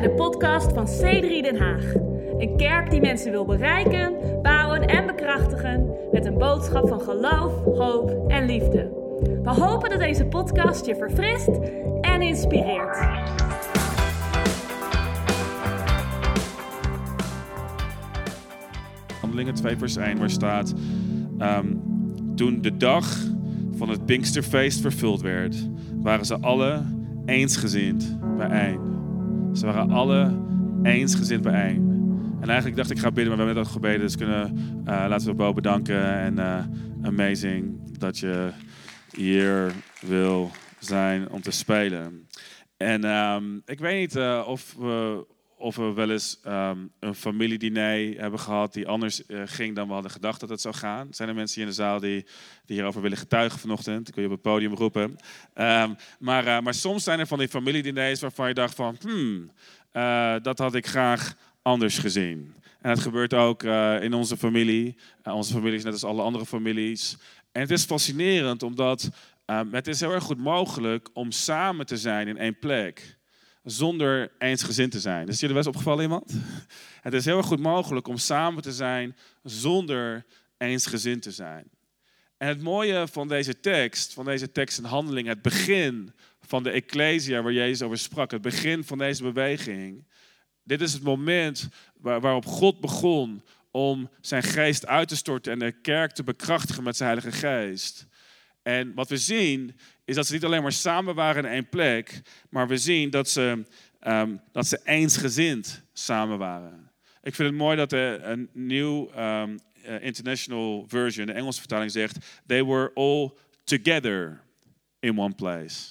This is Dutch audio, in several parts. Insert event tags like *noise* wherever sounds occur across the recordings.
bij de podcast van C3 Den Haag. Een kerk die mensen wil bereiken, bouwen en bekrachtigen met een boodschap van geloof, hoop en liefde. We hopen dat deze podcast je verfrist en inspireert. Handelingen 2 vers 1 waar staat... ehm, toen de dag van het Pinksterfeest vervuld werd, waren ze alle eensgezind bijeen. Ze waren alle eensgezind bijeen. En eigenlijk dacht ik, ik ga bidden, maar we hebben net ook gebeden. Dus kunnen, eh, laten we Bo bedanken. En eh, amazing dat je hier wil zijn om te spelen. En ehm, ik weet niet eh, of, we, of we wel eens ehm, een familiediner hebben gehad die anders eh, ging dan we hadden gedacht dat het zou gaan. Zijn er mensen hier in de zaal die, die hierover willen getuigen vanochtend? Ik wil je op het podium roepen. Ehm, maar, eh, maar soms zijn er van die familiediners waarvan je dacht van, hmm, eh, dat had ik graag anders gezien. En dat gebeurt ook in onze familie. Onze familie is net als alle andere families. En het is fascinerend omdat ehm, het is heel erg goed mogelijk om samen te zijn in één plek. Zonder eensgezind te zijn. Is wel eens opgevallen iemand? Het is heel erg goed mogelijk om samen te zijn zonder eensgezind te zijn. En het mooie van deze tekst, van deze tekst en handeling, het begin van de Ecclesia waar Jezus over sprak, het begin van deze beweging. Dit is het moment waar- waarop God begon om zijn geest uit te storten en de kerk te bekrachtigen met zijn Heilige Geest. En wat we zien is dat ze niet alleen maar samen waren in één plek, maar we zien dat ze, ehm, dat ze eensgezind samen waren. Ik vind het mooi dat de, een nieuw ehm, eh, international version, de Engelse vertaling zegt, they were all together in one place.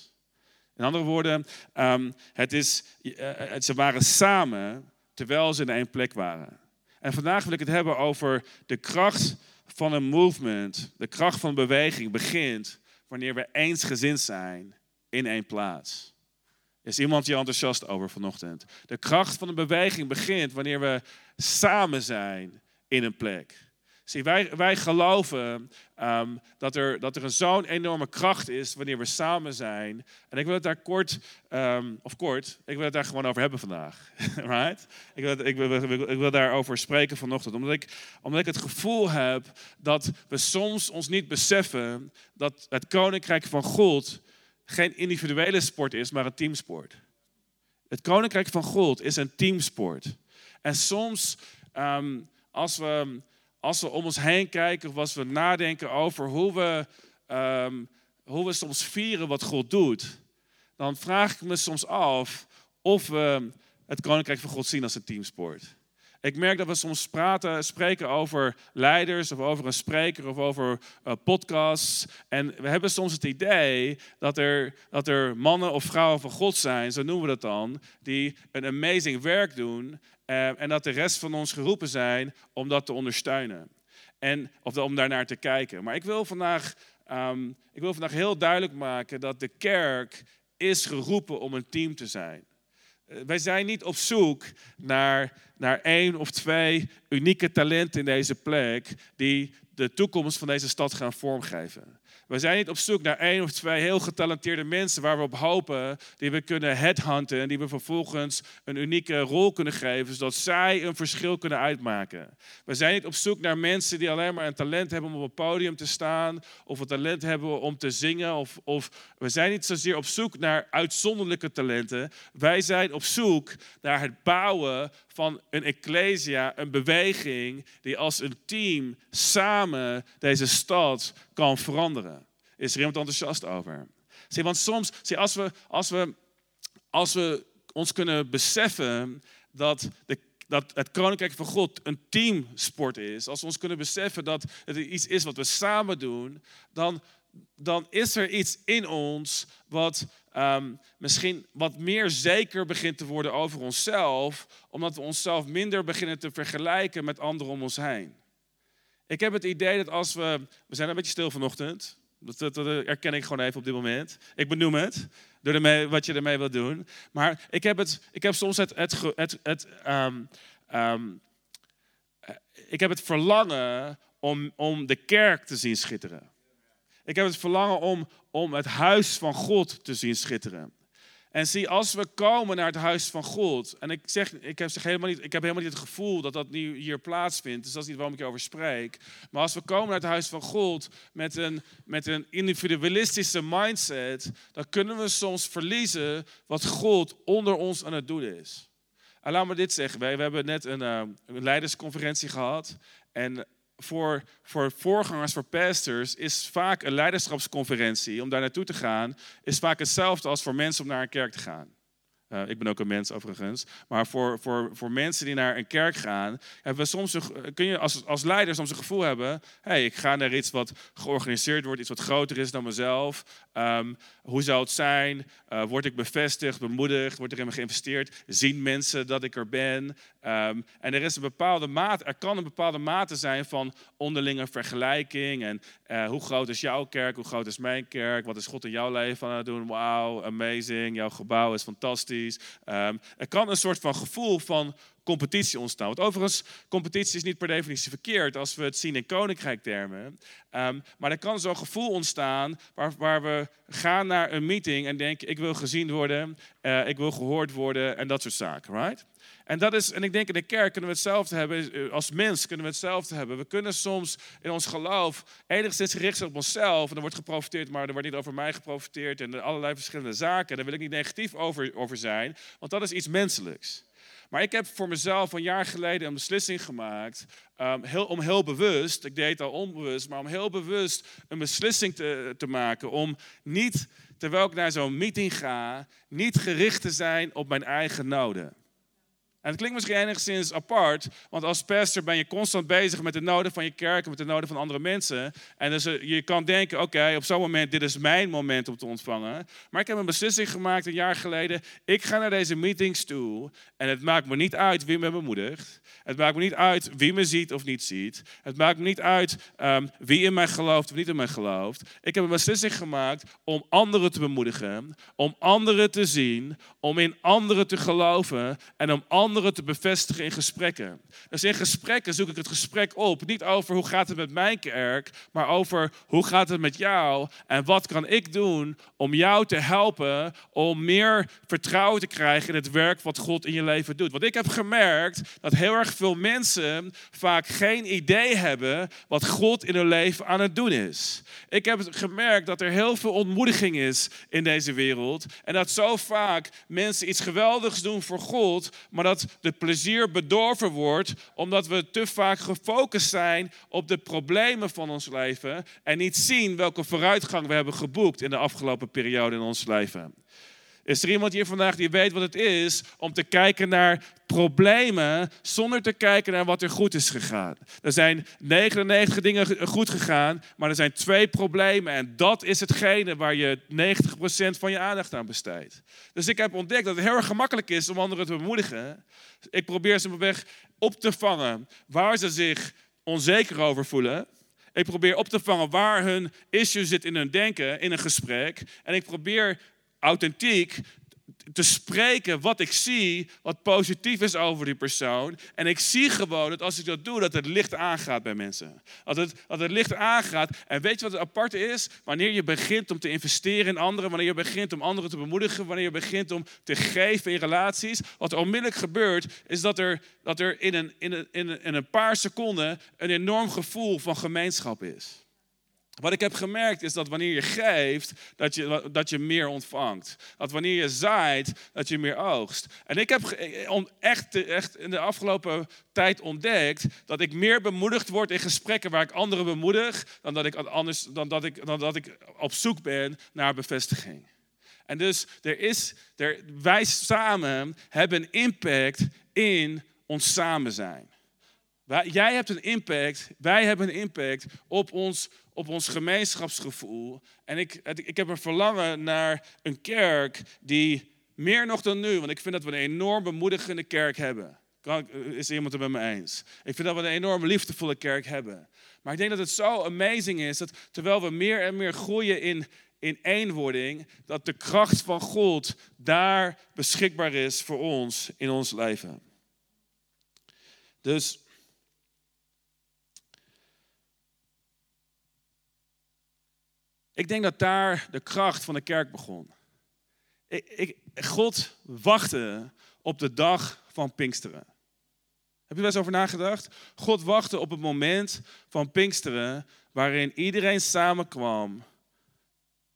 In andere woorden, ehm, het is, eh, het- ze waren samen terwijl ze in één plek waren. En vandaag wil ik het hebben over de kracht van een movement. De kracht van beweging begint wanneer we eensgezind zijn in één plaats. Is iemand hier enthousiast over vanochtend? De kracht van een beweging begint wanneer we samen zijn in een plek. Zie, wij, wij geloven ehm, dat, er, dat er een zo'n enorme kracht is wanneer we samen zijn. En ik wil het daar kort, ehm, of kort, ik wil het daar gewoon over hebben vandaag. *laughs* right? ik, wil, ik, wil, ik, wil, ik wil daarover spreken vanochtend. Omdat ik, omdat ik het gevoel heb dat we soms ons niet beseffen dat het koninkrijk van God geen individuele sport is, maar een teamsport. Het koninkrijk van God is een teamsport. En soms, ehm, als, we, als we om ons heen kijken, of als we nadenken over hoe we, ehm, hoe we soms vieren wat God doet, dan vraag ik me soms af of we het koninkrijk van God zien als een teamsport. Ik merk dat we soms praten, spreken over leiders of over een spreker of over eh, podcasts. En we hebben soms het idee dat er, dat er mannen of vrouwen van God zijn, zo noemen we dat dan, die een amazing werk doen. Eh, en dat de rest van ons geroepen zijn om dat te ondersteunen. En, of om daarnaar te kijken. Maar ik wil, vandaag, ehm, ik wil vandaag heel duidelijk maken dat de kerk is geroepen om een team te zijn. Eh, Wij zijn niet op zoek naar, naar één of twee unieke talenten in deze plek die de toekomst van deze stad gaan vormgeven. We zijn niet op zoek naar één of twee heel getalenteerde mensen waar we op hopen, die we kunnen headhunten en die we vervolgens een unieke rol kunnen geven, zodat zij een verschil kunnen uitmaken. We zijn niet op zoek naar mensen die alleen maar een talent hebben om op een podium te staan, of een talent hebben om te zingen, of, of we zijn niet zozeer op zoek naar uitzonderlijke talenten. Wij zijn op zoek naar het bouwen van een ecclesia, een beweging die als een team samen deze stad kan veranderen. Is er iemand enthousiast over? Zie, want soms, zie, als, we, als, we, als we ons kunnen beseffen dat, de, dat het koninkrijk van God een teamsport is, als we ons kunnen beseffen dat het iets is wat we samen doen, dan, dan is er iets in ons wat ehm, misschien wat meer zeker begint te worden over onszelf, omdat we onszelf minder beginnen te vergelijken met anderen om ons heen. Ik heb het idee dat als we. We zijn een beetje stil vanochtend. Dat, dat, dat erken ik gewoon even op dit moment. Ik benoem het. Doe ermee wat je ermee wilt doen. Maar ik heb, het, ik heb soms het. het, het ehm, ehm, eh, ik heb het verlangen om, om de kerk te zien schitteren. Ik heb het verlangen om, om het huis van God te zien schitteren. En zie, als we komen naar het huis van God, en ik zeg, ik heb, helemaal niet, ik heb helemaal niet het gevoel dat dat nu hier plaatsvindt, dus dat is niet waarom ik over spreek. Maar als we komen naar het huis van God met een, met een individualistische mindset, dan kunnen we soms verliezen wat God onder ons aan het doen is. En laat me dit zeggen, wij, we hebben net een, uh, een leidersconferentie gehad. En voor, voor voorgangers, voor pastors, is vaak een leiderschapsconferentie om daar naartoe te gaan, is vaak hetzelfde als voor mensen om naar een kerk te gaan. Uh, ik ben ook een mens overigens. Maar voor, voor, voor mensen die naar een kerk gaan, hebben we soms een, kun je als, als leider soms een gevoel hebben: hey, ik ga naar iets wat georganiseerd wordt, iets wat groter is dan mezelf. Um, hoe zou het zijn? Uh, word ik bevestigd, bemoedigd? Wordt er in me geïnvesteerd? Zien mensen dat ik er ben? Um, en er is een bepaalde mate, er kan een bepaalde mate zijn van onderlinge vergelijking. En hoe groot is jouw kerk? Hoe groot is mijn kerk? Wat is God in jouw leven aan het doen? Wauw, amazing. Jouw gebouw is fantastisch. Um, er kan een soort van gevoel van competitie ontstaan. Want overigens, competitie is niet per definitie verkeerd als we het zien in koninkrijktermen. Um, maar er kan zo'n gevoel ontstaan waar, waar, we gaan naar een meeting en denken: ik wil gezien worden, uh, ik wil gehoord worden en dat soort zaken, right? En, dat is, en ik denk in de kerk kunnen we hetzelfde hebben, eh, als mens kunnen we hetzelfde hebben. We kunnen soms in ons geloof enigszins gericht zijn op onszelf. En er wordt geprofiteerd, maar er wordt niet over mij geprofiteerd. En allerlei verschillende zaken. Daar wil ik niet negatief over, over zijn, want dat is iets menselijks. Maar ik heb voor mezelf een jaar geleden een beslissing gemaakt. Um, heel, om heel bewust, ik deed het al onbewust, maar om heel bewust een beslissing te, te maken. Om niet, terwijl ik naar zo'n meeting ga, niet gericht te zijn op mijn eigen noden. En het klinkt misschien enigszins apart, want als pastor ben je constant bezig met de noden van je kerk met de noden van andere mensen. En dus eh, je kan denken, oké, op zo'n moment, dit is mijn moment om te ontvangen. Maar ik heb een beslissing gemaakt een jaar geleden. Ik ga naar deze meetings toe en het maakt me niet uit wie me bemoedigt. Het maakt me niet uit wie me ziet of niet ziet. Het maakt me niet uit um, wie in mij gelooft of niet in mij gelooft. Ik heb een beslissing gemaakt om anderen te bemoedigen, om anderen te zien, om in anderen te geloven en om anderen te bevestigen in gesprekken. Dus in gesprekken zoek ik het gesprek op. Niet over hoe gaat het met mijn kerk, maar over hoe gaat het met jou en wat kan ik doen om jou te helpen om meer vertrouwen te krijgen in het werk wat God in je leven doet. Want ik heb gemerkt dat heel erg veel mensen vaak geen idee hebben wat God in hun leven aan het doen is. Ik heb gemerkt dat er heel veel ontmoediging is in deze wereld en dat zo vaak mensen iets geweldigs doen voor God, maar dat de plezier bedorven wordt omdat we te vaak gefocust zijn op de problemen van ons leven en niet zien welke vooruitgang we hebben geboekt in de afgelopen periode in ons leven. Is er iemand hier vandaag die weet wat het is om te kijken naar problemen zonder te kijken naar wat er goed is gegaan? Er zijn 99 dingen goed gegaan, maar er zijn twee problemen en dat is hetgene waar je 90% van je aandacht aan besteedt. Dus ik heb ontdekt dat het heel erg gemakkelijk is om anderen te bemoedigen. Ik probeer ze op weg op te vangen waar ze zich onzeker over voelen. Ik probeer op te vangen waar hun issue zit in hun denken, in een gesprek. En ik probeer authentiek te spreken wat ik zie, wat positief is over die persoon. En ik zie gewoon dat als ik dat doe, dat het licht aangaat bij mensen. Dat het, dat het licht aangaat. En weet je wat het aparte is? Wanneer je begint om te investeren in anderen, wanneer je begint om anderen te bemoedigen, wanneer je begint om te geven in relaties, wat onmiddellijk gebeurt, is dat er, dat er in, een, in, een, in een paar seconden een enorm gevoel van gemeenschap is. Wat ik heb gemerkt is dat wanneer je geeft, dat je, dat je meer ontvangt. Dat wanneer je zaait, dat je meer oogst. En ik heb echt, echt in de afgelopen tijd ontdekt dat ik meer bemoedigd word in gesprekken waar ik anderen bemoedig, dan dat ik, anders, dan dat ik, dan dat ik op zoek ben naar bevestiging. En dus er is, er, wij samen hebben impact in ons samen zijn. Jij hebt een impact, wij hebben een impact op ons, op ons gemeenschapsgevoel. En ik, ik heb een verlangen naar een kerk die meer nog dan nu, want ik vind dat we een enorm bemoedigende kerk hebben. Is iemand het met me eens? Ik vind dat we een enorm liefdevolle kerk hebben. Maar ik denk dat het zo amazing is dat terwijl we meer en meer groeien in, in eenwording, dat de kracht van God daar beschikbaar is voor ons in ons leven. Dus Ik denk dat daar de kracht van de kerk begon. Ik, ik, God wachtte op de dag van Pinksteren. Heb je wel eens over nagedacht? God wachtte op het moment van Pinksteren waarin iedereen samenkwam,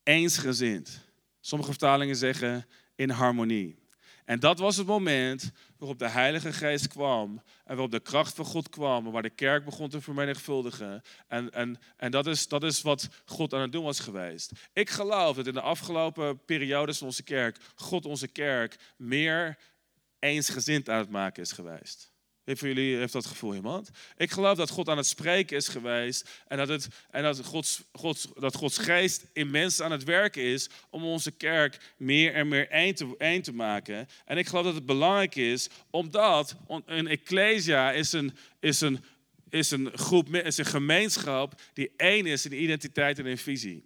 eensgezind. Sommige vertalingen zeggen in harmonie. En dat was het moment waarop de Heilige Geest kwam en waarop de kracht van God kwam, waar de kerk begon te vermenigvuldigen. En, en, en dat, is, dat is wat God aan het doen was geweest. Ik geloof dat in de afgelopen periodes van onze kerk, God onze kerk meer eensgezind aan het maken is geweest. Wie van jullie heeft dat gevoel, iemand? Ik geloof dat God aan het spreken is geweest en dat, het, en dat, Gods, Gods, dat Gods geest in mensen aan het werken is om onze kerk meer en meer één te, één te maken. En ik geloof dat het belangrijk is, omdat een ecclesia is een, is een, is een groep, is een gemeenschap die één is in identiteit en in visie.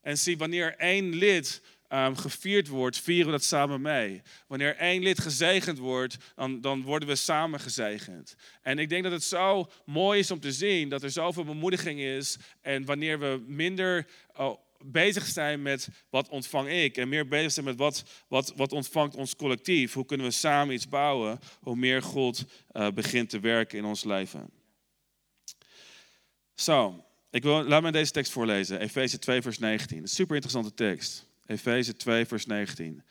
En zie, wanneer één lid um, gevierd wordt, vieren we dat samen mee. Wanneer één lid gezegend wordt, dan, dan worden we samen gezegend. En ik denk dat het zo mooi is om te zien dat er zoveel bemoediging is. En wanneer we minder oh, bezig zijn met wat ontvang ik en meer bezig zijn met wat, wat, wat ontvangt ons collectief. Hoe kunnen we samen iets bouwen, hoe meer God uh, begint te werken in ons leven. Zo, ik wil, laat me deze tekst voorlezen. Efeze 2, vers 19. Een super interessante tekst. Efeze 2, vers 19.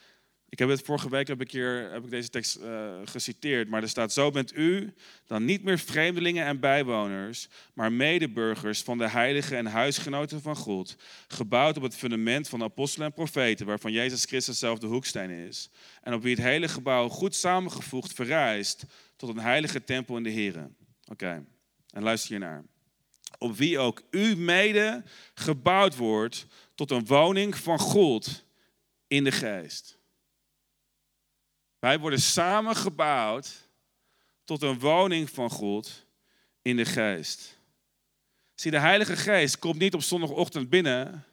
Ik heb het vorige week heb ik hier heb ik deze tekst uh, geciteerd, maar er staat: Zo bent u dan niet meer vreemdelingen en bijwoners, maar medeburgers van de heiligen en huisgenoten van God, gebouwd op het fundament van apostelen en profeten, waarvan Jezus Christus zelf de hoeksteen is, en op wie het hele gebouw goed samengevoegd verrijst tot een heilige tempel in de Here. Oké, en luister hiernaar. Op wie ook u mede gebouwd wordt tot een woning van God in de geest. Wij worden samen gebouwd tot een woning van God in de geest. Zie, de Heilige Geest komt niet op zondagochtend binnen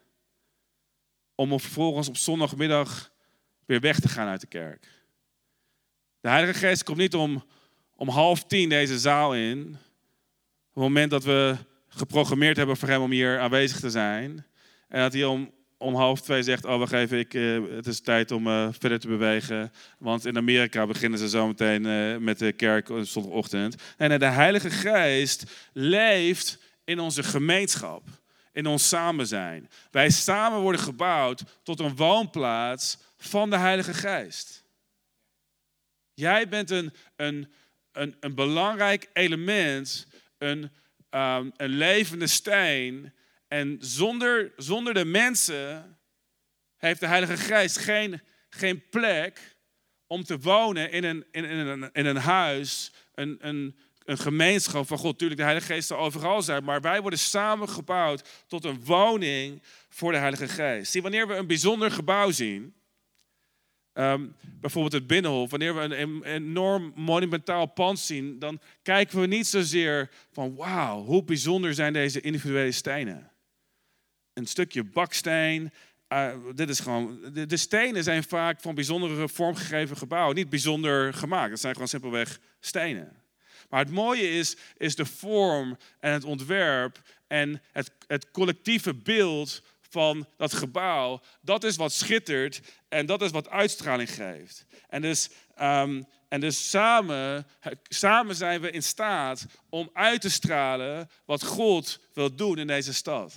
om vervolgens op zondagmiddag weer weg te gaan uit de kerk. De Heilige Geest komt niet om, om half tien deze zaal in, op het moment dat we geprogrammeerd hebben voor hem om hier aanwezig te zijn. En dat hij om, om half twee zegt, oh wacht even, ik, uh, het is tijd om uh, verder te bewegen. Want in Amerika beginnen ze zometeen uh, met de kerk op zondagochtend. En de Heilige Geest leeft in onze gemeenschap. In ons samen zijn. Wij samen worden gebouwd tot een woonplaats van de Heilige Geest. Jij bent een, een, een, een belangrijk element, een, um, een levende steen en zonder, zonder de mensen heeft de Heilige Geest geen, geen plek om te wonen in een, in, in een, in een huis, een, een, een gemeenschap van God. Tuurlijk, de Heilige Geest zal overal zijn, maar wij worden samengebouwd tot een woning voor de Heilige Geest. Zie, wanneer we een bijzonder gebouw zien, Ehm, bijvoorbeeld het Binnenhof, wanneer we een, enorm monumentaal pand zien, dan kijken we niet zozeer van wauw, hoe bijzonder zijn deze individuele stenen. Een stukje baksteen, uh, dit is gewoon, de, stenen zijn vaak van bijzondere vormgegeven gebouwen, niet bijzonder gemaakt. Het zijn gewoon simpelweg stenen. Maar het mooie is, is de vorm en het ontwerp en het, het collectieve beeld van dat gebouw, dat is wat schittert en dat is wat uitstraling geeft. En dus, um, en dus samen, samen zijn we in staat om uit te stralen wat God wil doen in deze stad.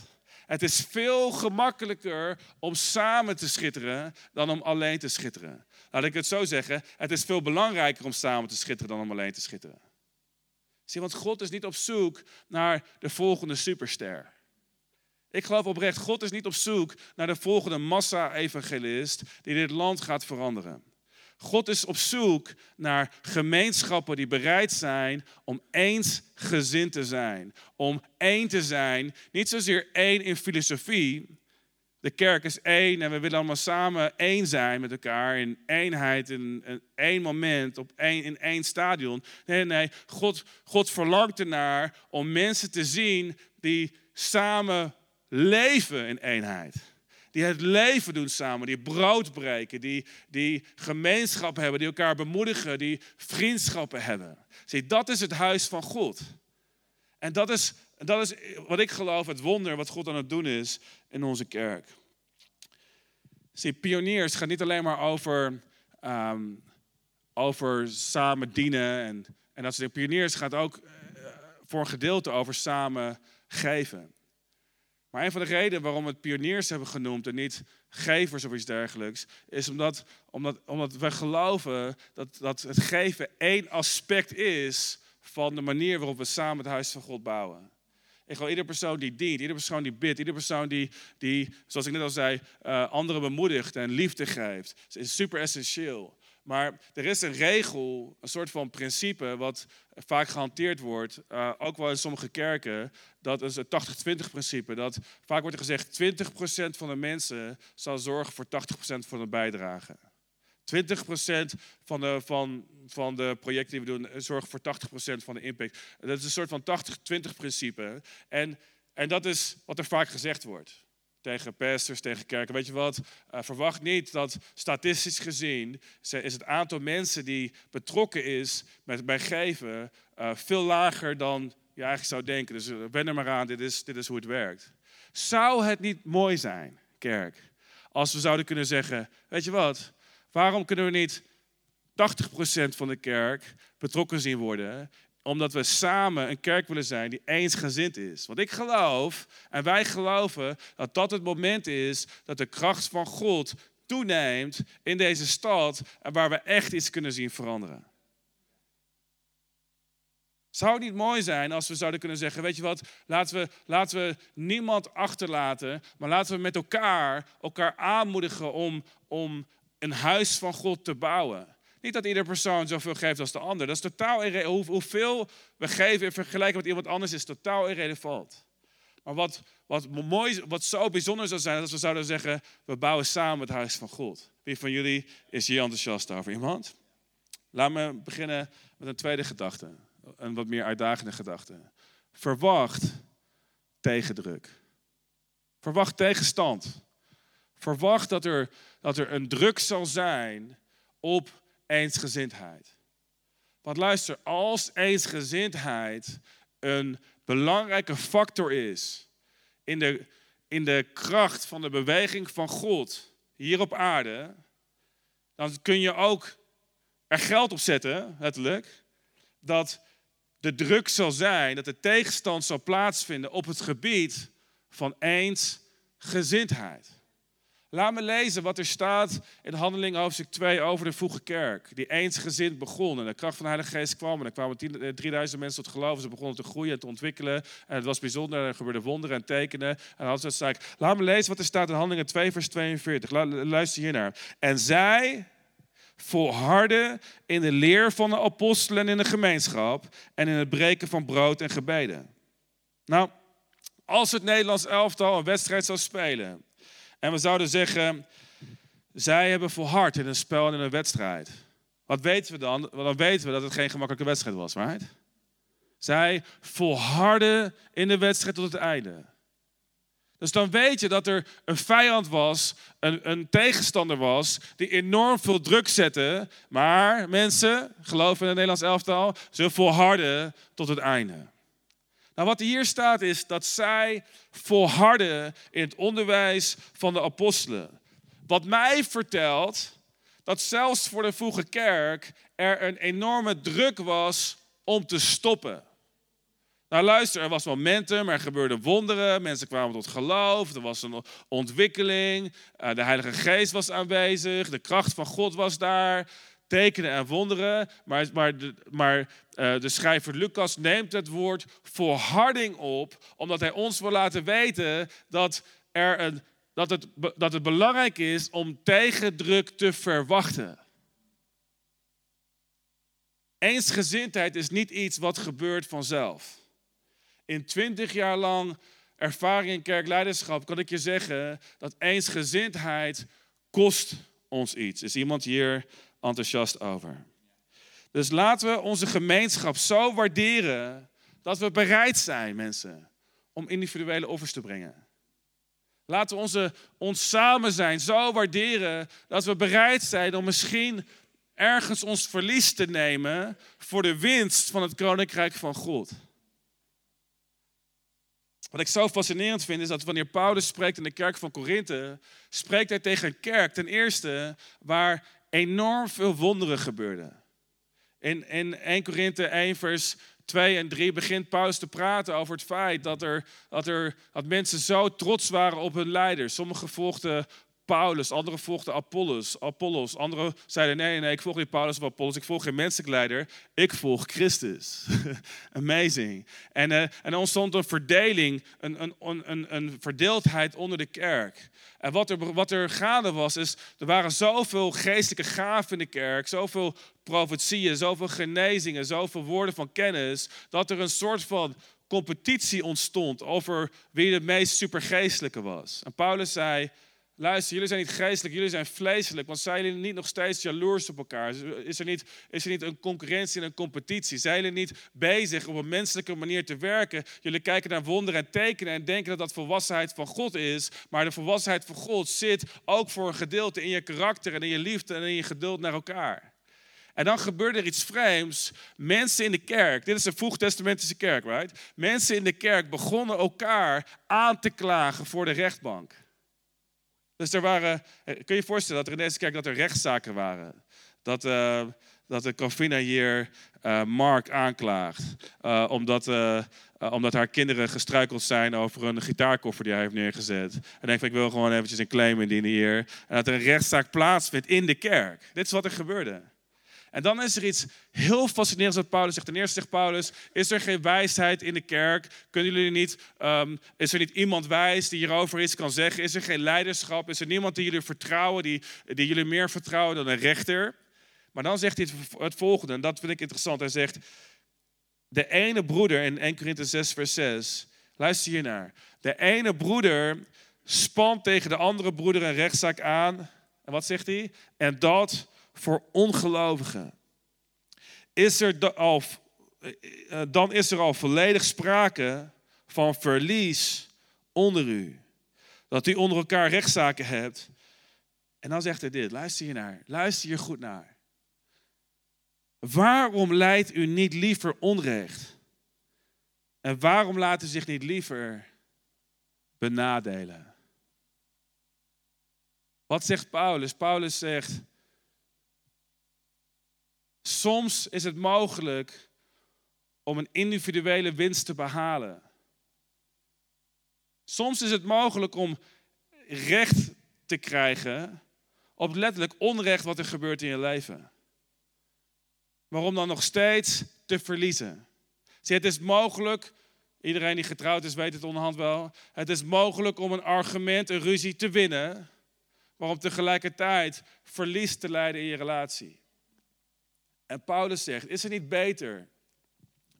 Het is veel gemakkelijker om samen te schitteren dan om alleen te schitteren. Laat ik het zo zeggen, het is veel belangrijker om samen te schitteren dan om alleen te schitteren. Zie, want God is niet op zoek naar de volgende superster. Ik geloof oprecht, God is niet op zoek naar de volgende massa-evangelist die dit land gaat veranderen. God is op zoek naar gemeenschappen die bereid zijn om eensgezind te zijn. Om één te zijn, niet zozeer één in filosofie. De kerk is één en we willen allemaal samen één zijn met elkaar in eenheid, in, één moment, op één, in één stadion. Nee, nee, God, God verlangt ernaar om mensen te zien die samen leven in eenheid. Die het leven doen samen, die brood breken, die, die gemeenschap hebben, die elkaar bemoedigen, die vriendschappen hebben. Zie, dat is het huis van God. En dat is, dat is wat ik geloof, het wonder wat God aan het doen is in onze kerk. Zie, pioniers gaat niet alleen maar over, ehm, over samen dienen en, en dat soort. Pioniers gaat ook uh, voor een gedeelte over samen geven. Maar een van de redenen waarom we het pioniers hebben genoemd en niet gevers of iets dergelijks, is omdat, omdat, omdat we geloven dat, dat het geven één aspect is van de manier waarop we samen het huis van God bouwen. Ik geloof iedere persoon die dient, iedere persoon die bidt, iedere persoon die, die zoals ik net al zei, uh, anderen bemoedigt en liefde geeft, is super essentieel. Maar er is een regel, een soort van principe, wat vaak gehanteerd wordt, uh, ook wel in sommige kerken. Dat is het 80-20 principe. Dat vaak wordt er gezegd, 20% van de mensen zal zorgen voor 80% van de bijdrage. 20% van de, van, van de projecten die we doen zorgen voor 80% van de impact. Dat is een soort van 80-20 principe. En, en dat is wat er vaak gezegd wordt tegen pastors, tegen kerken. Weet je wat? Uh, verwacht niet dat statistisch gezien is het aantal mensen die betrokken is met, bij geven uh, veel lager dan je eigenlijk zou denken. Dus uh, wen er maar aan, dit is, dit is hoe het werkt. Zou het niet mooi zijn, kerk, als we zouden kunnen zeggen, weet je wat? Waarom kunnen we niet 80% van de kerk betrokken zien worden omdat we samen een kerk willen zijn die eensgezind is. Want ik geloof, en wij geloven, dat dat het moment is dat de kracht van God toeneemt in deze stad en waar we echt iets kunnen zien veranderen. Zou het niet mooi zijn als we zouden kunnen zeggen, weet je wat, laten we, laten we niemand achterlaten, maar laten we met elkaar elkaar aanmoedigen om, om een huis van God te bouwen. Niet dat ieder persoon zoveel geeft als de ander. Dat is totaal irrelevant. Hoeveel we geven in vergelijking met iemand anders is totaal irrelevant. Maar wat, wat, mooi, wat zo bijzonder zou zijn, als we zouden zeggen, we bouwen samen het huis van God. Wie van jullie is hier enthousiast over? Iemand? Laat me beginnen met een tweede gedachte. Een wat meer uitdagende gedachte. Verwacht tegendruk. Verwacht tegenstand. Verwacht dat er, dat er een druk zal zijn op eensgezindheid. Want luister, als eensgezindheid een belangrijke factor is in de, in de kracht van de beweging van God hier op aarde, dan kun je ook er geld op zetten, letterlijk, dat de druk zal zijn, dat de tegenstand zal plaatsvinden op het gebied van eensgezindheid. Laat me lezen wat er staat in Handeling hoofdstuk 2 over de vroege kerk. Die eensgezind begon en de kracht van de Heilige Geest kwam. En er kwamen 3000 eh, mensen tot geloof. Ze begonnen te groeien en te ontwikkelen. En het was bijzonder. Er gebeurden wonderen en tekenen. En zei laat me lezen wat er staat in Handelingen 2 vers 42. Luister hiernaar. En zij volharden in de leer van de apostelen in de gemeenschap. En in het breken van brood en gebeden. Nou, als het Nederlands elftal een wedstrijd zou spelen en we zouden zeggen, zij hebben volhard in een spel en in een wedstrijd. Wat weten we dan? Dan weten we dat het geen gemakkelijke wedstrijd was, right? Zij volharden in de wedstrijd tot het einde. Dus dan weet je dat er een vijand was, een, een, tegenstander was, die enorm veel druk zette. Maar mensen, geloven in het Nederlands elftal, ze volharden tot het einde. Nou, wat hier staat is dat zij volharden in het onderwijs van de apostelen. Wat mij vertelt dat zelfs voor de vroege kerk er een enorme druk was om te stoppen. Nou luister, er was momentum, er gebeurden wonderen, mensen kwamen tot geloof, er was een ontwikkeling, eh, de Heilige Geest was aanwezig, de kracht van God was daar tekenen en wonderen. Maar, maar, de, maar uh, de schrijver Lucas neemt het woord volharding op, omdat hij ons wil laten weten dat, er een, dat, het, dat het belangrijk is om tegendruk te verwachten. Eensgezindheid is niet iets wat gebeurt vanzelf. In twintig jaar lang ervaring in kerkleiderschap kan ik je zeggen dat eensgezindheid kost ons iets. Is iemand hier enthousiast over. Dus laten we onze gemeenschap zo waarderen dat we bereid zijn, mensen, om individuele offers te brengen. Laten we onze, ons samen zijn zo waarderen dat we bereid zijn om misschien ergens ons verlies te nemen voor de winst van het koninkrijk van God. Wat ik zo fascinerend vind is dat wanneer Paulus spreekt in de kerk van Korinthe, spreekt hij tegen een kerk ten eerste waar enorm veel wonderen gebeurden. In, in 1 Korinthe 1 vers 2 en 3 begint Paulus te praten over het feit dat, er, dat, er, dat mensen zo trots waren op hun leiders. Sommigen volgden Paulus, anderen volgden Apollos. Apollos. Anderen zeiden: nee, nee, ik volg niet Paulus of Apollos, ik volg geen menselijk leider, ik volg Christus. *laughs* Amazing. En, uh, en er ontstond een verdeling, een, een, een, een verdeeldheid onder de kerk. En wat er, wat er gaande was, is er waren zoveel geestelijke gaven in de kerk, zoveel profetieën, zoveel genezingen, zoveel woorden van kennis, dat er een soort van competitie ontstond over wie de meest supergeestelijke was. En Paulus zei, luister, jullie zijn niet geestelijk, jullie zijn vleeselijk, want zijn jullie niet nog steeds jaloers op elkaar? Is er niet, is er niet een concurrentie en een competitie? Zijn jullie niet bezig op een menselijke manier te werken? Jullie kijken naar wonderen en tekenen en denken dat dat volwassenheid van God is, maar de volwassenheid van God zit ook voor een gedeelte in je karakter en in je liefde en in je geduld naar elkaar. En dan gebeurde er iets vreemds. Mensen in de kerk, dit is een vroegtestamentische kerk, right? Mensen in de kerk begonnen elkaar aan te klagen voor de rechtbank. Dus er waren, eh, kun je je voorstellen dat er in deze kerk dat er rechtszaken waren? Dat, uh, dat de Calvina hier uh, Mark aanklaagt. Omdat, omdat haar kinderen gestruikeld zijn over een gitaarkoffer die hij heeft neergezet. En denkt van ik wil gewoon eventjes een claim indienen hier. En dat er een rechtszaak plaatsvindt in de kerk. Dit is wat er gebeurde. En dan is er iets heel fascinerends wat Paulus zegt. Ten eerste zegt Paulus, is er geen wijsheid in de kerk? Kunnen jullie niet, um, is er niet iemand wijs die hierover iets kan zeggen? Is er geen leiderschap? Is er niemand die jullie vertrouwen, die, die jullie meer vertrouwen dan een rechter? Maar dan zegt hij het, volgende, en dat vind ik interessant. Hij zegt, de ene broeder in 1 Korinthe 6 vers 6, luister hiernaar. De ene broeder spant tegen de andere broeder een rechtszaak aan. En wat zegt hij? En dat voor ongelovigen. Is er al, eh, eh, dan is er al volledig sprake van verlies onder u. Dat u onder elkaar rechtszaken hebt. En dan zegt hij dit, luister hier naar, luister hier goed naar. Waarom leidt u niet liever onrecht? En waarom laat u zich niet liever benadelen? Wat zegt Paulus? Paulus zegt, Soms is het mogelijk om een individuele winst te behalen. Soms is het mogelijk om recht te krijgen op letterlijk onrecht wat er gebeurt in je leven. Maar om dan nog steeds te verliezen. Zie, het is mogelijk, iedereen die getrouwd is weet het onderhand wel, het is mogelijk om een argument, een ruzie te winnen, maar om tegelijkertijd verlies te leiden in je relatie. En Paulus zegt, is het niet beter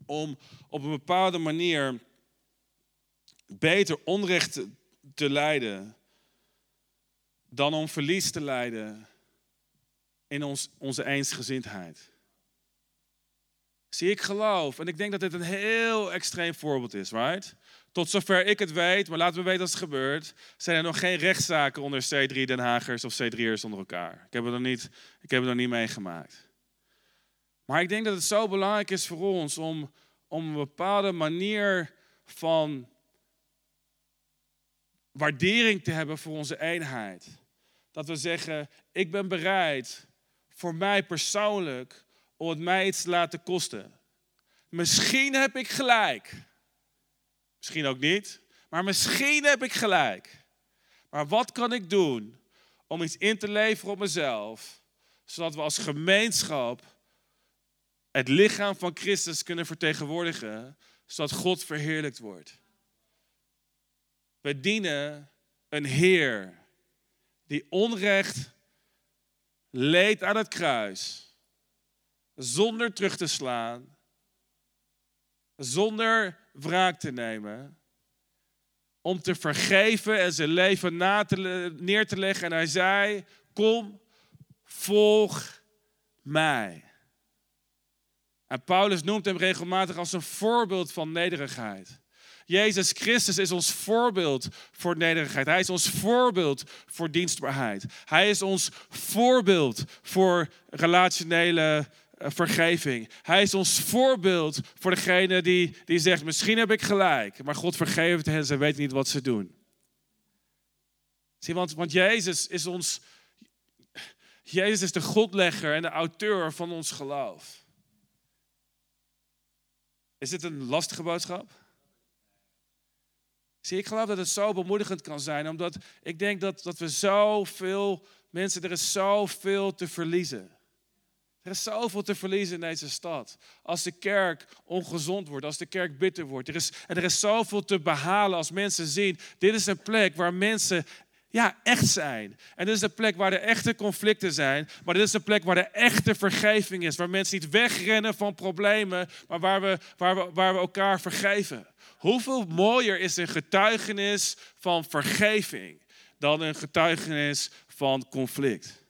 om op een bepaalde manier beter onrecht te lijden dan om verlies te lijden in ons, onze eensgezindheid? Zie, ik geloof, en ik denk dat dit een heel extreem voorbeeld is, right? Tot zover ik het weet, maar laten we weten als het gebeurt, zijn er nog geen rechtszaken onder C3 Den Hagers of C3'ers onder elkaar. Ik heb het nog niet, ik heb het nog niet meegemaakt. Maar ik denk dat het zo belangrijk is voor ons om, om een bepaalde manier van waardering te hebben voor onze eenheid. Dat we zeggen, ik ben bereid voor mij persoonlijk om het mij iets te laten kosten. Misschien heb ik gelijk. Misschien ook niet. Maar misschien heb ik gelijk. Maar wat kan ik doen om iets in te leveren op mezelf, zodat we als gemeenschap het lichaam van Christus kunnen vertegenwoordigen, zodat God verheerlijkt wordt. We dienen een Heer die onrecht leed aan het kruis, zonder terug te slaan, zonder wraak te nemen, om te vergeven en zijn leven na te, neer te leggen. En hij zei, kom, volg mij. En Paulus noemt hem regelmatig als een voorbeeld van nederigheid. Jezus Christus is ons voorbeeld voor nederigheid. Hij is ons voorbeeld voor dienstbaarheid. Hij is ons voorbeeld voor relationele eh, vergeving. Hij is ons voorbeeld voor degene die, die zegt, misschien heb ik gelijk, maar God vergeeft hen, ze weten niet wat ze doen. Zie, want, want Jezus is ons, Jezus is de godlegger en de auteur van ons geloof. Is dit een lastige boodschap? Zie, ik geloof dat het zo bemoedigend kan zijn, omdat ik denk dat, dat we zoveel mensen, er is zoveel te verliezen. Er is zoveel te verliezen in deze stad. Als de kerk ongezond wordt, als de kerk bitter wordt. Er is, en er is zoveel te behalen als mensen zien. Dit is een plek waar mensen ja, echt zijn. En dit is een plek waar er echte conflicten zijn. Maar dit is een plek waar er echte vergeving is. Waar mensen niet wegrennen van problemen, maar waar we, waar we, waar we elkaar vergeven. Hoeveel mooier is een getuigenis van vergeving dan een getuigenis van conflict?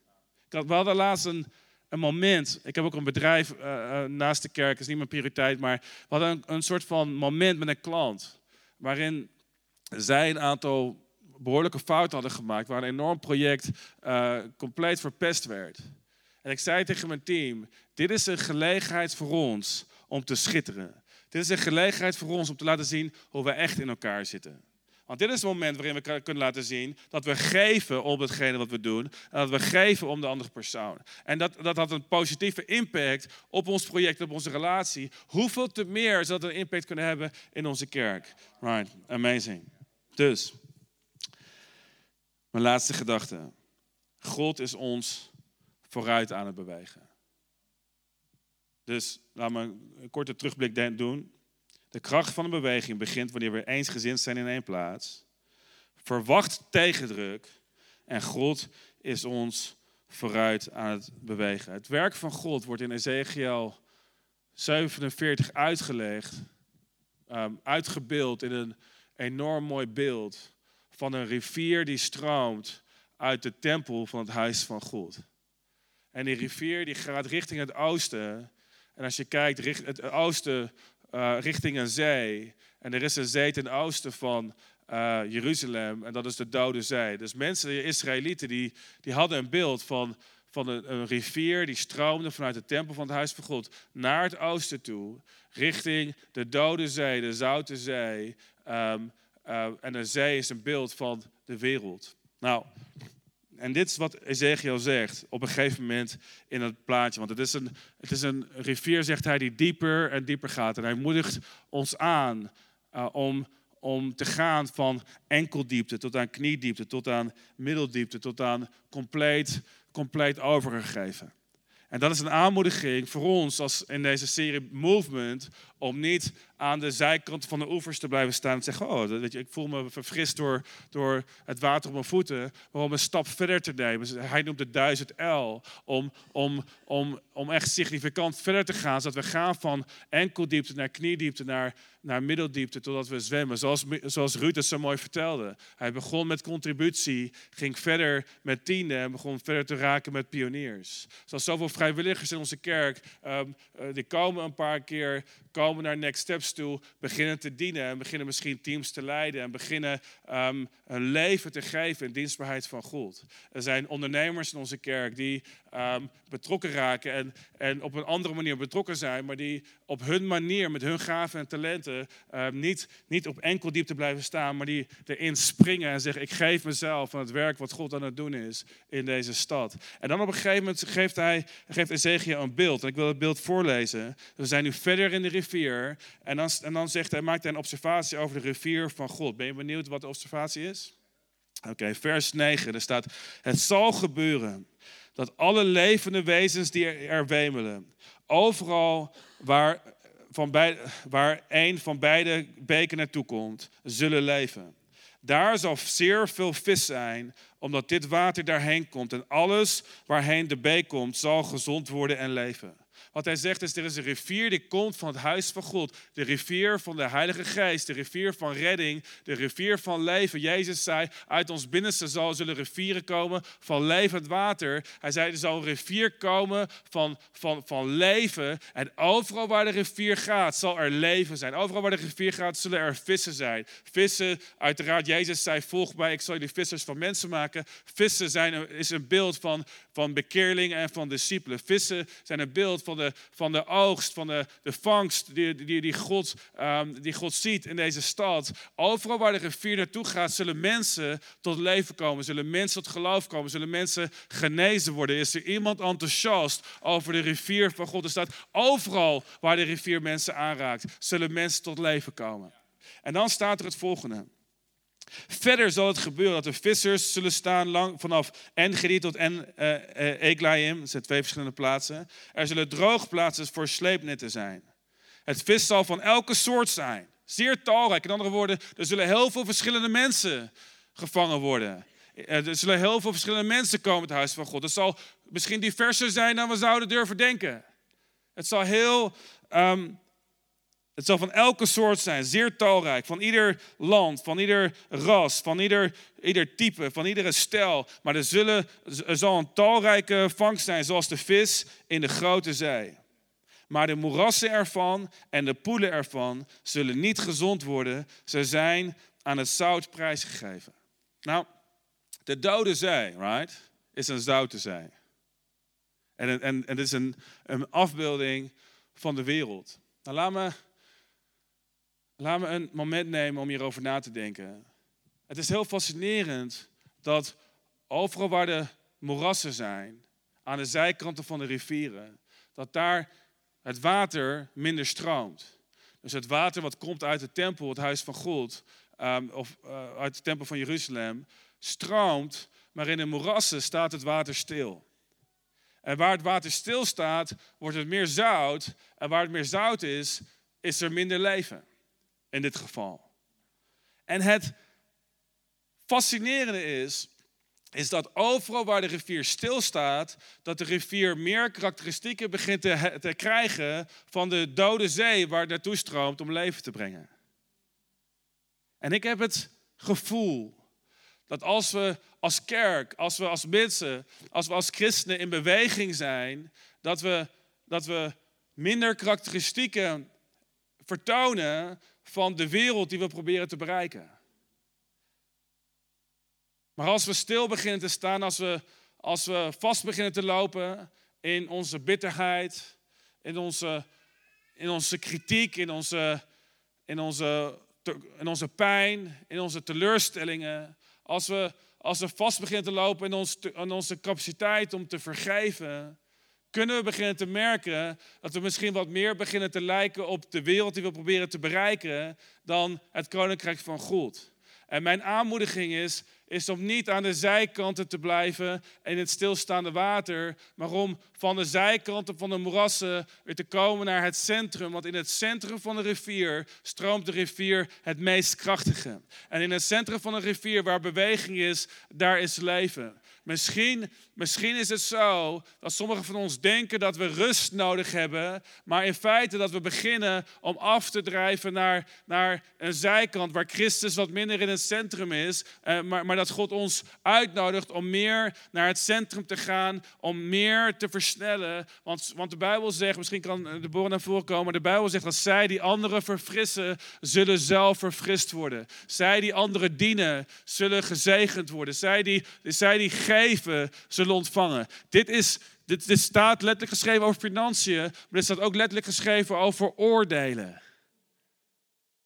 Ik had, we hadden laatst een, een moment. Ik heb ook een bedrijf uh, naast de kerk, is niet mijn prioriteit. Maar we hadden een, een soort van moment met een klant. Waarin zij een aantal behoorlijke fouten hadden gemaakt. Waar een enorm project uh, compleet verpest werd. En ik zei tegen mijn team: Dit is een gelegenheid voor ons om te schitteren. Dit is een gelegenheid voor ons om te laten zien hoe we echt in elkaar zitten. Want dit is het moment waarin we kunnen laten zien dat we geven om hetgene wat we doen. En dat we geven om de andere persoon. En dat, dat had een positieve impact op ons project, op onze relatie. Hoeveel te meer zou dat een impact kunnen hebben in onze kerk? Right, amazing. Dus, mijn laatste gedachte. God is ons vooruit aan het bewegen. Dus laten we een korte terugblik doen. De kracht van een beweging begint wanneer we eensgezind zijn in één plaats. Verwacht tegendruk en God is ons vooruit aan het bewegen. Het werk van God wordt in Ezekiel 47 uitgelegd, um, uitgebeeld in een enorm mooi beeld van een rivier die stroomt uit de tempel van het huis van God. En die rivier die gaat richting het oosten en als je kijkt richt, het oosten uh, richting een zee. En er is een zee ten oosten van uh, Jeruzalem. En dat is de Dode Zee. Dus mensen, de Israëlieten, die, die hadden een beeld van, van een, een, rivier die stroomde vanuit de tempel van het huis van God naar het oosten toe. Richting de Dode Zee, de Zoute Zee. Um, uh, en de zee is een beeld van de wereld. Nou, en dit is wat Ezekiel zegt op een gegeven moment in het plaatje. Want het is, een, het is een rivier, zegt hij, die dieper en dieper gaat. En hij moedigt ons aan uh, om, om te gaan van enkeldiepte tot aan kniediepte, tot aan middeldiepte, tot aan compleet, compleet overgegeven. En dat is een aanmoediging voor ons als in deze serie Movement om niet aan de zijkant van de oevers te blijven staan en zeggen, oh, weet je, ik voel me verfrist door, door het water op mijn voeten, maar om een stap verder te nemen. Hij noemt het 1000 L, om, om, om, om echt significant verder te gaan, zodat we gaan van enkeldiepte naar kniediepte, naar, naar middeldiepte, totdat we zwemmen. Zoals, zoals Ruud het zo mooi vertelde. Hij begon met contributie, ging verder met tienden en begon verder te raken met pioniers. Zoals zoveel vrijwilligers in onze kerk, um, die komen een paar keer, naar Next Steps toe, beginnen te dienen en beginnen misschien teams te leiden en beginnen um, een leven te geven in dienstbaarheid van God. Er zijn ondernemers in onze kerk die um, betrokken raken en, en op een andere manier betrokken zijn, maar die op hun manier, met hun gaven en talenten, um, niet, niet op enkel diepte blijven staan, maar die erin springen en zeggen: Ik geef mezelf aan het werk wat God aan het doen is in deze stad. En dan op een gegeven moment geeft hij, geeft Ezekiel een beeld. En ik wil het beeld voorlezen. We zijn nu verder in de rivier. En dan, zegt hij, maakt hij een observatie over de rivier van God. Ben je benieuwd wat de observatie is? Oké, vers 9. Er staat: Het zal gebeuren dat alle levende wezens die er wemelen, overal waar, van bij, waar een van beide beken naartoe komt, zullen leven. Daar zal zeer veel vis zijn, omdat dit water daarheen komt. En alles waarheen de beek komt, zal gezond worden en leven. Wat hij zegt is, er is een rivier die komt van het huis van God. De rivier van de Heilige Geest, de rivier van redding, de rivier van leven. Jezus zei, uit ons binnenste zal, zullen rivieren komen van levend water. Hij zei, er zal een rivier komen van, van, van leven. En overal waar de rivier gaat, zal er leven zijn. Overal waar de rivier gaat, zullen er vissen zijn. Vissen, uiteraard, Jezus zei, volg mij, ik zal jullie vissers van mensen maken. Vissen zijn, is een beeld van, van bekeerlingen en van discipelen. Vissen zijn een beeld van de, van de oogst, van de, de vangst die, die, die, God, ehm, die God ziet in deze stad. Overal waar de rivier naartoe gaat, zullen mensen tot leven komen, zullen mensen tot geloof komen, zullen mensen genezen worden. Is er iemand enthousiast over de rivier van God? Er staat overal waar de rivier mensen aanraakt, zullen mensen tot leven komen. En dan staat er het volgende. Verder zal het gebeuren dat de vissers zullen staan lang, vanaf Engedi tot en, uh, Eglaim. Dat zijn twee verschillende plaatsen. Er zullen droogplaatsen voor sleepnetten zijn. Het vis zal van elke soort zijn. Zeer talrijk. In andere woorden, er zullen heel veel verschillende mensen gevangen worden. Er zullen heel veel verschillende mensen komen het huis van God. Het zal misschien diverser zijn dan we zouden durven denken. Het zal heel um, het zal van elke soort zijn, zeer talrijk, van ieder land, van ieder ras, van ieder, ieder type, van iedere stijl. Maar er, zullen, er zal een talrijke vangst zijn, zoals de vis in de grote zee. Maar de moerassen ervan en de poelen ervan zullen niet gezond worden. Ze zijn aan het zout prijsgegeven. Nou, de Dode Zee, right, is een zoute zee. En, en, en het is een, een afbeelding van de wereld. Nou, laat me Laat me een moment nemen om hierover na te denken. Het is heel fascinerend dat overal waar de moerassen zijn, aan de zijkanten van de rivieren, dat daar het water minder stroomt. Dus het water wat komt uit de tempel, het huis van God, um, of uh, uit de tempel van Jeruzalem, stroomt, maar in de moerassen staat het water stil. En waar het water stil staat, wordt het meer zout. En waar het meer zout is, is er minder leven in dit geval. En het fascinerende is, is dat overal waar de rivier stilstaat, dat de rivier meer karakteristieken begint te, te krijgen van de dode zee waar het naartoe stroomt om leven te brengen. En ik heb het gevoel dat als we als kerk, als we als mensen, als we als christenen in beweging zijn, dat we, dat we minder karakteristieken vertonen van de wereld die we proberen te bereiken. Maar als we stil beginnen te staan, als we, als we vast beginnen te lopen in onze bitterheid, in onze, in onze kritiek, in onze, in, onze, in onze pijn, in onze teleurstellingen, als we, als we vast beginnen te lopen in, ons, in onze capaciteit om te vergeven, kunnen we beginnen te merken dat we misschien wat meer beginnen te lijken op de wereld die we proberen te bereiken dan het koninkrijk van God. En mijn aanmoediging is, is om niet aan de zijkanten te blijven in het stilstaande water, maar om van de zijkanten van de moerassen weer te komen naar het centrum. Want in het centrum van de rivier stroomt de rivier het meest krachtige. En in het centrum van de rivier waar beweging is, daar is leven. Misschien, misschien is het zo dat sommigen van ons denken dat we rust nodig hebben, maar in feite dat we beginnen om af te drijven naar, naar een zijkant waar Christus wat minder in het centrum is, eh, maar, maar dat God ons uitnodigt om meer naar het centrum te gaan, om meer te versnellen. Want, want de Bijbel zegt, misschien kan de boren naar voren komen, de Bijbel zegt dat zij die anderen verfrissen, zullen zelf verfrist worden. Zij die anderen dienen, zullen gezegend worden. Zij die, zij die geven, zullen ontvangen. Dit, is, dit, dit staat letterlijk geschreven over financiën, maar dit staat ook letterlijk geschreven over oordelen.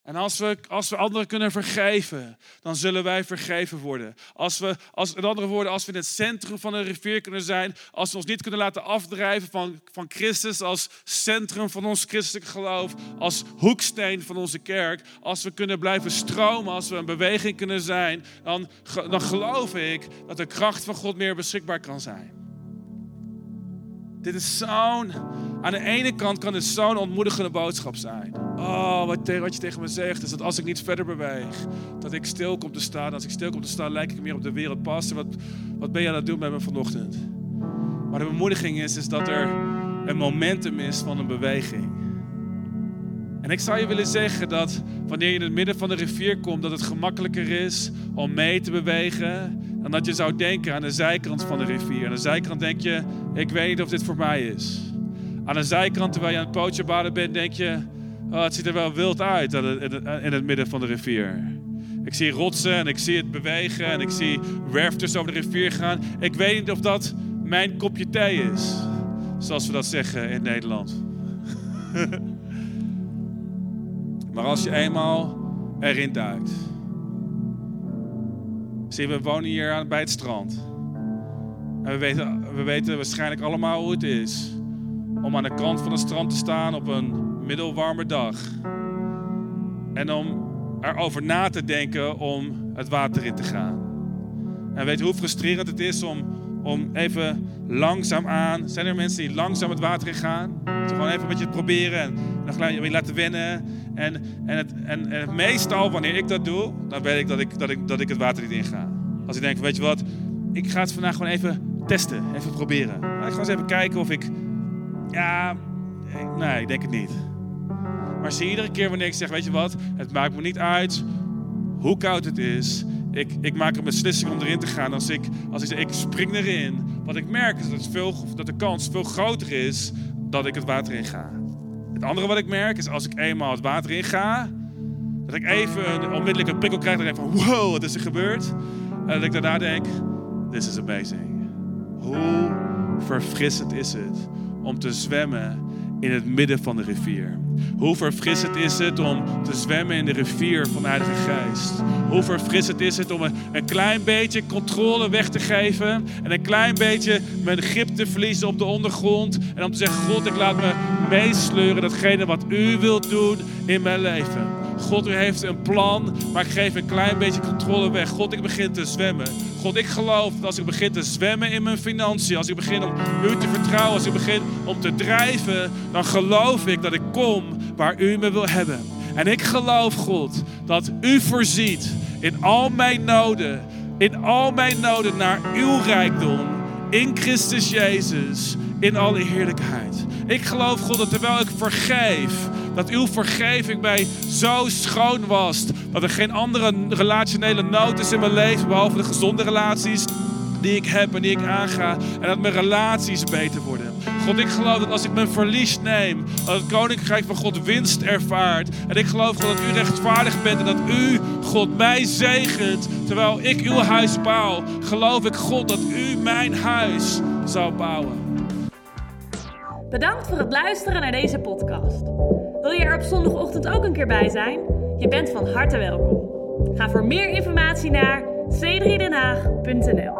En als we, als we anderen kunnen vergeven, dan zullen wij vergeven worden. Als we, als, in andere woorden, als we in het centrum van de rivier kunnen zijn, als we ons niet kunnen laten afdrijven van, van Christus als centrum van ons christelijk geloof, als hoeksteen van onze kerk, als we kunnen blijven stromen, als we een beweging kunnen zijn, dan, dan geloof ik dat de kracht van God meer beschikbaar kan zijn. Dit is zo'n, aan de ene kant kan dit zo'n ontmoedigende boodschap zijn. Oh, wat, wat je tegen me zegt is dat als ik niet verder beweeg, dat ik stil kom te staan. Als ik stil kom te staan, lijk ik meer op de wereld. Pastor, wat, wat ben je aan het doen met me vanochtend? Maar de bemoediging is, is dat er een momentum is van een beweging. En ik zou je willen zeggen dat wanneer je in het midden van de rivier komt, dat het gemakkelijker is om mee te bewegen dan dat je zou denken aan de zijkant van de rivier. Aan de zijkant denk je, ik weet niet of dit voor mij is. Aan de zijkant, terwijl je aan het pootje baden bent, denk je, oh, het ziet er wel wild uit in het midden van de rivier. Ik zie rotsen en ik zie het bewegen en ik zie werfters over de rivier gaan. Ik weet niet of dat mijn kopje thee is. zoals we dat zeggen in Nederland. *laughs* maar als je eenmaal erin duikt. Zie, we wonen hier bij het strand. En we weten, we weten waarschijnlijk allemaal hoe het is om aan de kant van het strand te staan op een middelwarme dag. En om erover na te denken om het water in te gaan. En weet hoe frustrerend het is om, om even langzaam aan. Zijn er mensen die langzaam het water in gaan? Gewoon even een beetje proberen en dan je laten wennen. En, en, het, en, meestal wanneer ik dat doe, dan weet ik dat ik, dat ik, dat ik het water niet inga. Als ik denk, weet je wat, ik ga het vandaag gewoon even testen, even proberen. Ga eens even kijken of ik, ja, nee, ik denk het niet. Maar zie iedere keer wanneer ik zeg, weet je wat, het maakt me niet uit hoe koud het is. Ik, ik maak een beslissing om erin te gaan. Als ik, als ik ik spring erin. Wat ik merk is dat, veel, dat de kans veel groter is dat ik het water in ga. Het andere wat ik merk is als ik eenmaal het water in ga, dat ik even een prikkel krijg. Dat ik van wow, wat is er gebeurd? En dat ik daarna denk, this is amazing. Hoe verfrissend is het om te zwemmen in het midden van de rivier. Hoe verfrissend is het om te zwemmen in de rivier van de Heilige Geest. Hoe verfrissend is het om een, klein beetje controle weg te geven. En een klein beetje mijn grip te verliezen op de ondergrond. En om te zeggen, God, ik laat me meesleuren datgene wat u wilt doen in mijn leven. God, u heeft een plan, maar ik geef een klein beetje controle weg. God, ik begin te zwemmen. God, ik geloof dat als ik begin te zwemmen in mijn financiën, als ik begin om u te vertrouwen, als ik begin om te drijven, dan geloof ik dat ik kom waar u me wil hebben. En ik geloof, God, dat u voorziet in al mijn noden, in al mijn noden naar uw rijkdom, in Christus Jezus, in alle heerlijkheid. Ik geloof, God, dat terwijl ik vergeef, dat uw vergeving mij zo schoon was. Dat er geen andere relationele nood is in mijn leven, behalve de gezonde relaties die ik heb en die ik aanga. En dat mijn relaties beter worden. God, ik geloof dat als ik mijn verlies neem, dat het koninkrijk van God winst ervaart. En ik geloof God dat u rechtvaardig bent en dat u, God, mij zegent terwijl ik uw huis bouw. Geloof ik, God, dat u mijn huis zou bouwen. Bedankt voor het luisteren naar deze podcast. Wil je er op zondagochtend ook een keer bij zijn? Je bent van harte welkom. Ga voor meer informatie naar c3denhaag.nl